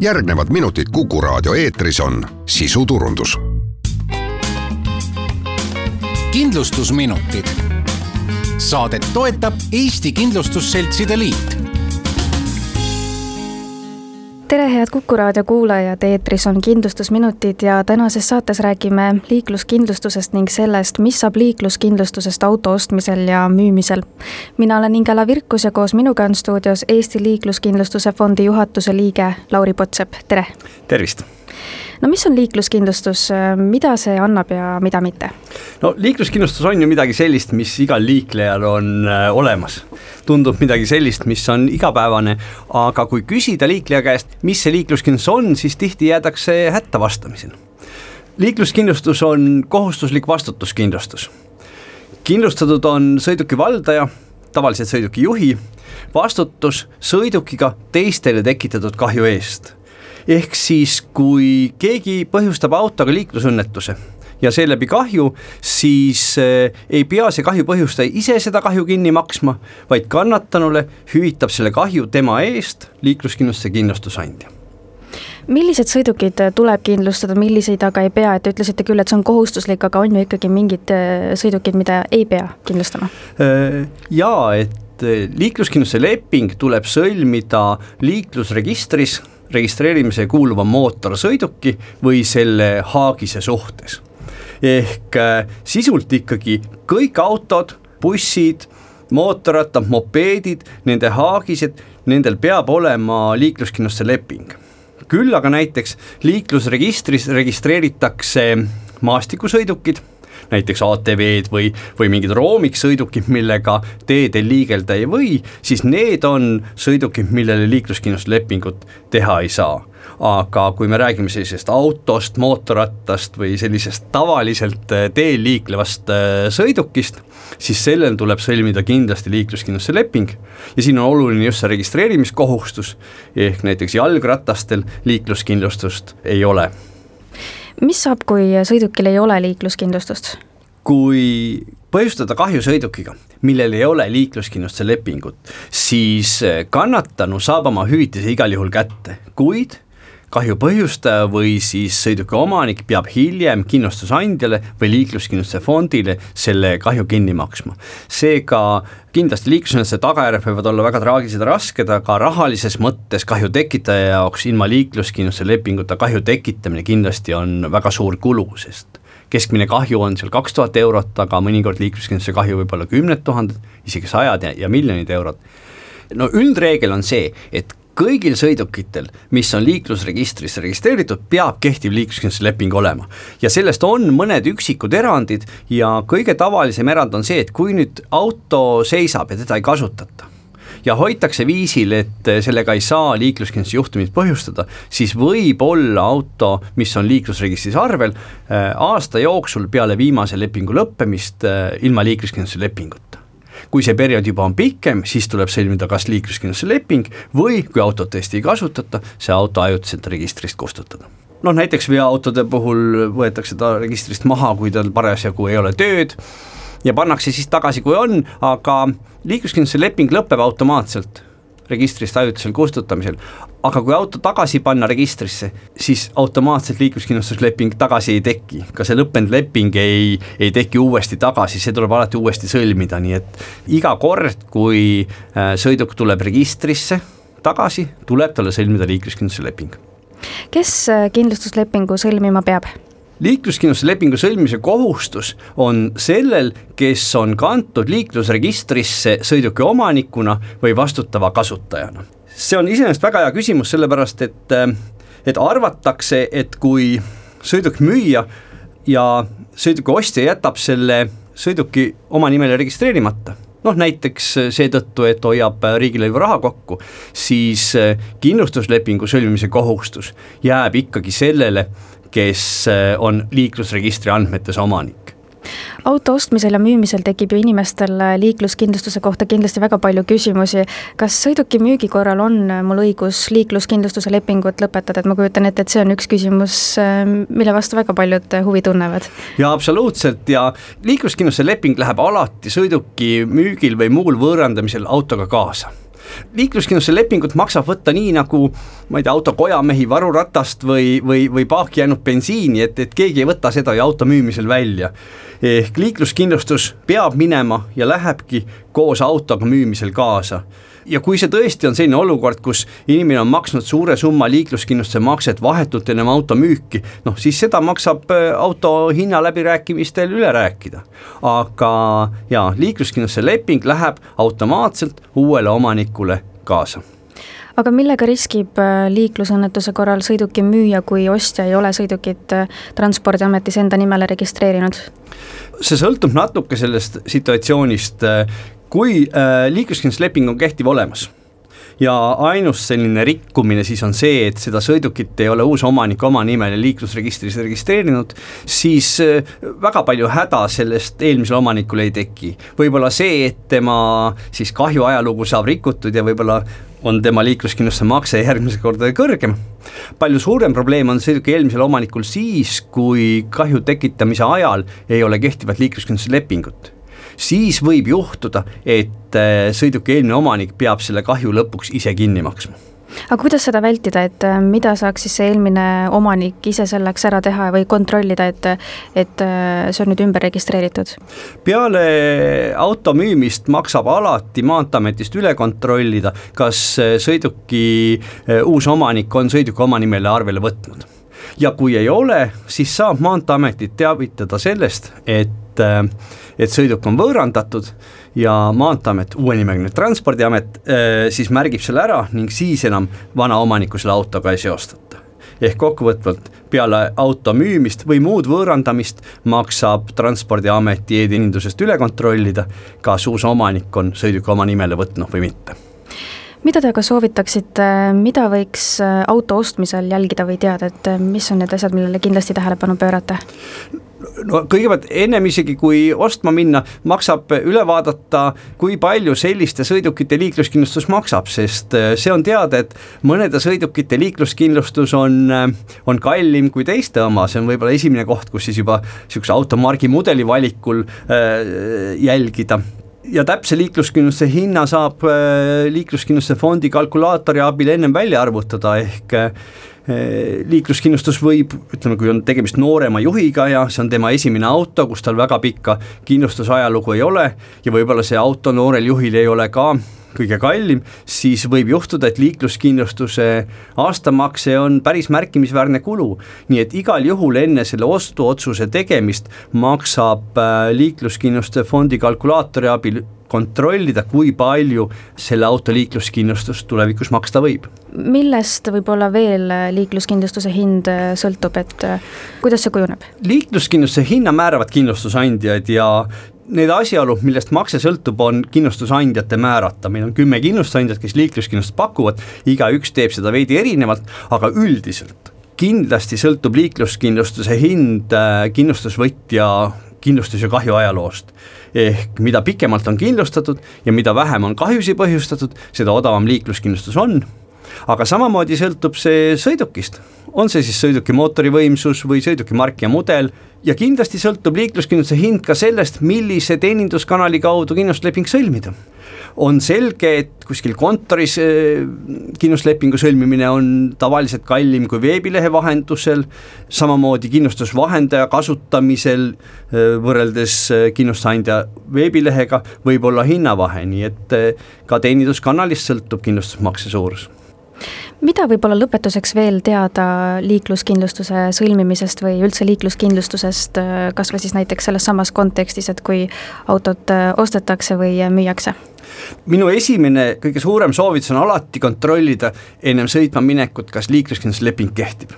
järgnevad minutid Kuku raadio eetris on sisuturundus. kindlustusminutid. Saadet toetab Eesti Kindlustusseltside Liit tere, head Kuku raadio kuulajad, eetris on Kindlustusminutid ja tänases saates räägime liikluskindlustusest ning sellest, mis saab liikluskindlustusest auto ostmisel ja müümisel. mina olen Ingela Virkus ja koos minuga on stuudios Eesti Liikluskindlustuse Fondi juhatuse liige Lauri Potsepp, tere! tervist! No mis on liikluskindlustus, mida see annab ja mida mitte? no liikluskindlustus on ju midagi sellist, mis igal liiklejal on äh, olemas. tundub midagi sellist, mis on igapäevane, aga kui küsida liikleja käest, mis see liikluskindlustus on, siis tihti jäädakse hätta vastamisel. liikluskindlustus on kohustuslik vastutuskindlustus. kindlustatud on sõiduki valdaja, tavaliselt sõiduki juhi, vastutus sõidukiga teistele tekitatud kahju eest ehk siis, kui keegi põhjustab autoga liiklusõnnetuse ja seeläbi kahju, siis äh, ei pea see kahju põhjustaja ise seda kahju kinni maksma, vaid kannatanule hüvitab selle kahju tema eest liikluskindlustuse kindlustusandja. Millised sõidukid tuleb kindlustada, milliseid aga ei pea, et te ütlesite küll, et see on kohustuslik, aga on ju ikkagi mingid äh, sõidukid, mida ei pea kindlustama? Jaa, et liikluskindlustuse leping tuleb sõlmida liiklusregistris registreerimisele kuuluva mootorsõiduki või selle haagise suhtes. ehk äh, sisult ikkagi kõik autod, bussid, mootorrattad, mopeedid, nende haagised, nendel peab olema liikluskindlustuse leping. küll aga näiteks liiklusregistris registreeritakse maastikusõidukid näiteks ATV-d või, või mingid roomiksõidukid, millega teedel liigelda ei või, siis need on sõidukid, millele liikluskindlustuslepingut teha ei saa. Aga kui me räägime sellisest autost, mootorrattast või sellisest tavaliselt äh, teel liiklevast äh, sõidukist, siis sellel tuleb sõlmida kindlasti liikluskindlustuse leping ja siin on oluline just see registreerimiskohustus, ehk näiteks jalgratastel liikluskindlustust ei ole mis saab, kui sõidukil ei ole liikluskindlustust? kui põhjustada kahju sõidukiga, millel ei ole liikluskindlustuse lepingut, siis kannatanu saab oma hüvitise igal juhul kätte, kuid kahju põhjustaja või siis sõiduki omanik peab hiljem kindlustusandjale või liikluskindlustuse fondile selle kahju kinni maksma. seega kindlasti liiklusõnnetuse tagajärjed võivad olla väga traagilised ja rasked, aga rahalises mõttes kahju tekitaja jaoks ilma liikluskindlustuse lepinguta kahju tekitamine kindlasti on väga suur kulu, sest keskmine kahju on seal kaks tuhat eurot, aga mõnikord liikluskindlustuse kahju võib olla kümned tuhanded, isegi sajad ja, ja miljonid eurod no üldreegel on see, et kõigil sõidukitel, mis on liiklusregistris registreeritud, peab kehtiv liikluskindlustuse leping olema. ja sellest on mõned üksikud erandid ja kõige tavalisem erand on see, et kui nüüd auto seisab ja teda ei kasutata ja hoitakse viisil, et sellega ei saa liikluskindlustuse juhtumit põhjustada, siis võib olla auto, mis on liiklusregistris arvel, äh, aasta jooksul peale viimase lepingu lõppemist äh, ilma liikluskindlustuse lepinguta kui see periood juba on pikem, siis tuleb sõlmida kas liikluskindlustuse leping või kui autot tõesti ei kasutata, see auto ajutiselt registrist kustutada. Noh, näiteks veoautode puhul võetakse ta registrist maha, kui tal parasjagu ei ole tööd ja pannakse siis tagasi, kui on, aga liikluskindlustuse leping lõpeb automaatselt registrist ajutisel kustutamisel, aga kui auto tagasi panna registrisse, siis automaatselt liikluskindlustusleping tagasi ei teki, ka see lõppenud leping ei, ei teki uuesti tagasi, see tuleb alati uuesti sõlmida, nii et iga kord, kui äh, sõiduk tuleb registrisse tagasi, tuleb talle sõlmida liikluskindlustuse leping. kes äh, kindlustuslepingu sõlmima peab? Liikluskindlustuslepingu sõlmimise kohustus on sellel, kes on kantud liiklusregistrisse sõiduki omanikuna või vastutava kasutajana. See on iseenesest väga hea küsimus, sellepärast et, äh, et arvatakse, et kui sõiduki müüja ja sõiduki ostja jätab selle sõiduki oma nimele registreerimata, noh näiteks seetõttu, et hoiab riigilõivu raha kokku, siis äh, kindlustuslepingu sõlmimise kohustus jääb ikkagi sellele, kes äh, on liiklusregistri andmetes omanik auto ostmisel ja müümisel tekib ju inimestel liikluskindlustuse kohta kindlasti väga palju küsimusi. kas sõiduki müügi korral on mul õigus liikluskindlustuse lepingut lõpetada, et ma kujutan ette, et see on üks küsimus, mille vastu väga paljud huvi tunnevad. jaa, absoluutselt ja liikluskindlustuse leping läheb alati sõiduki müügil või muul võõrandamisel autoga kaasa liikluskindlustuse lepingut maksab võtta nii nagu ma ei tea, auto kojamehi varuratast või, või, või paaki jäänud bensiini, et, et keegi ei võta seda ju auto müümisel välja. ehk liikluskindlustus peab minema ja lähebki koos autoga müümisel kaasa ja kui see tõesti on selline olukord, kus inimene on maksnud suure summa liikluskindlustuse makset vahetult enne auto müüki, noh siis seda maksab äh, auto hinna läbirääkimistel üle rääkida. aga jaa, liikluskindlustuse leping läheb automaatselt uuele omanikule kaasa aga millega riskib äh, liiklusõnnetuse korral sõiduki müüja, kui ostja ei ole sõidukit äh, Transpordiametis enda nimele registreerinud? see sõltub natuke sellest situatsioonist, kui äh, liikluskindlustusleping on kehtiv olemas ja ainus selline rikkumine siis on see, et seda sõidukit ei ole uus omanik oma nimel liiklusregistris registreerinud, siis äh, väga palju häda sellest eelmisel omanikul ei teki. võib-olla see, et tema siis kahju ajalugu saab rikutud ja võib-olla on tema liikluskindlustuse makse järgmise korda kõrgem. palju suurem probleem on sõiduki eelmisel omanikul siis, kui kahju tekitamise ajal ei ole kehtivat liikluskindlustuse lepingut siis võib juhtuda, et äh, sõiduki eelmine omanik peab selle kahju lõpuks ise kinni maksma aga kuidas seda vältida, et äh, mida saaks siis see eelmine omanik ise selleks ära teha või kontrollida, et, et äh, see on nüüd ümber registreeritud? peale auto müümist maksab alati Maanteeametist üle kontrollida, kas sõiduki uus omanik on sõiduki oma nimele arvele võtnud ja kui ei ole, siis saab Maanteeametit teavitada sellest, et et sõiduk on võõrandatud ja Maanteeamet, uuenimeline Transpordiamet, äh, siis märgib selle ära ning siis enam vana omanikku selle autoga ei seostata. Ehk kokkuvõtvalt peale auto müümist või muud võõrandamist maksab Transpordiameti e-teenindusest üle kontrollida, kas uus omanik on sõiduki oma nimele võtnud või mitte mida te aga soovitaksite, mida võiks äh, auto ostmisel jälgida või teada, et äh, mis on need asjad, millele kindlasti tähelepanu pöörata? no kõigepealt ennem isegi, kui ostma minna, maksab üle vaadata, kui palju selliste sõidukite liikluskindlustus maksab, sest äh, see on teada, et mõnede sõidukite liikluskindlustus on, äh, on kallim kui teiste oma, see on võib-olla esimene koht, kus siis juba niisuguse automargi mudeli valikul äh, jälgida ja täpse liikluskindlustuse hinna saab äh, liikluskindlustuse fondi kalkulaatori abil ennem välja arvutada, ehk Eh, liikluskindlustus võib, ütleme, kui on tegemist noorema juhiga ja see on tema esimene auto, kus tal väga pikka kindlustusajalugu ei ole ja võib-olla see auto noorel juhil ei ole ka kõige kallim, siis võib juhtuda, et liikluskindlustuse aastamakse on päris märkimisväärne kulu. nii et igal juhul enne selle ostuotsuse tegemist maksab äh, liikluskindlustuse fondi kalkulaatori abil kontrollida, kui palju selle auto liikluskindlustus tulevikus maksta võib. millest võib-olla veel liikluskindlustuse hind sõltub, et kuidas see kujuneb? liikluskindlustuse hinna määravad kindlustusandjad ja need asjaolud, millest makse sõltub, on kindlustusandjate määrata, meil on kümme kindlustusandjat, kes liikluskindlustust pakuvad, igaüks teeb seda veidi erinevalt, aga üldiselt kindlasti sõltub liikluskindlustuse hind äh, kindlustusvõtja kindlustus- ja kahju ajaloost. Ehk mida pikemalt on kindlustatud ja mida vähem on kahjusid põhjustatud, seda odavam liikluskindlustus on, aga samamoodi sõltub see sõidukist, on see siis sõiduki mootorivõimsus või sõiduki mark ja mudel. Ja kindlasti sõltub liikluskindlustuse hind ka sellest, millise teeninduskanali kaudu kindlustusleping sõlmida. On selge, et kuskil kontoris äh, kindlustuslepingu sõlmimine on tavaliselt kallim kui veebilehe vahendusel, samamoodi kindlustusvahendaja kasutamisel äh, võrreldes äh, kindlustusandja veebilehega võib olla hinnavahe, nii et ka teeninduskanalist sõltub kindlustusmakse suurus mida võib-olla lõpetuseks veel teada liikluskindlustuse sõlmimisest või üldse liikluskindlustusest, kas või siis näiteks selles samas kontekstis, et kui autot ostetakse või müüakse? minu esimene kõige suurem soovitus on alati kontrollida ennem sõitma minekut, kas liikluskindlustusleping kehtib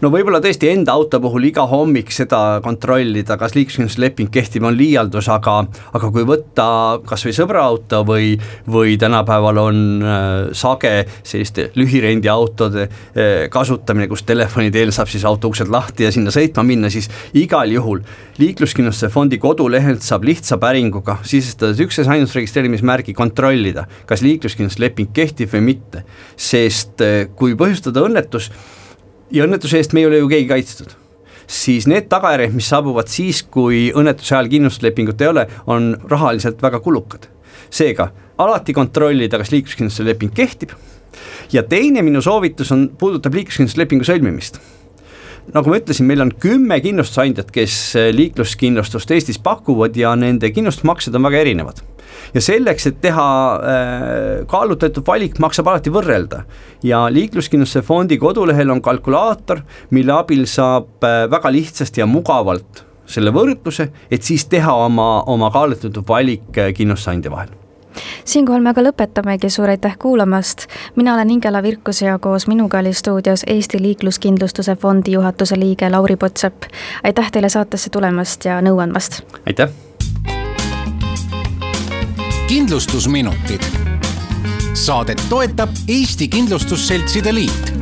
no võib-olla tõesti enda auto puhul iga hommik seda kontrollida, kas liikluskindlustusleping kehtib, on liialdus, aga aga kui võtta kas või sõbra auto või, või tänapäeval on äh, sage selliste lühirendiautode äh, kasutamine, kus telefoni teel saab siis auto uksed lahti ja sinna sõitma minna, siis igal juhul liikluskindlustuse fondi kodulehelt saab lihtsa päringuga sisestades üksnes ainult registreerimismärgi kontrollida, kas liikluskindlustusleping kehtib või mitte, sest äh, kui põhjustada õnnetus, ja õnnetuse eest me ei ole ju keegi kaitstud siis need tagajärjed, mis saabuvad siis, kui õnnetuse ajal kindlustuslepingut ei ole, on rahaliselt väga kulukad. seega alati kontrollida, kas liikluskindlustuse leping kehtib. ja teine minu soovitus on, puudutab liikluskindlustuslepingu sõlmimist nagu ma ütlesin, meil on kümme kindlustusandjat, kes äh, liikluskindlustust Eestis pakuvad ja nende kindlustusmaksed on väga erinevad ja selleks, et teha äh, kaalutletud valik, maksab alati võrrelda. ja liikluskindlustuse fondi kodulehel on kalkulaator, mille abil saab äh, väga lihtsasti ja mugavalt selle võrdluse, et siis teha oma, oma kaalutletud valik kindlustusandja vahel siinkohal me aga lõpetamegi, suur aitäh kuulamast. mina olen Ingela Virkus ja koos minuga oli stuudios Eesti Liikluskindlustuse Fondi juhatuse liige Lauri Potsepp. aitäh teile saatesse tulemast ja nõu andmast. aitäh. Kindlustusminutid. Saadet toetab Eesti Kindlustusseltside Liit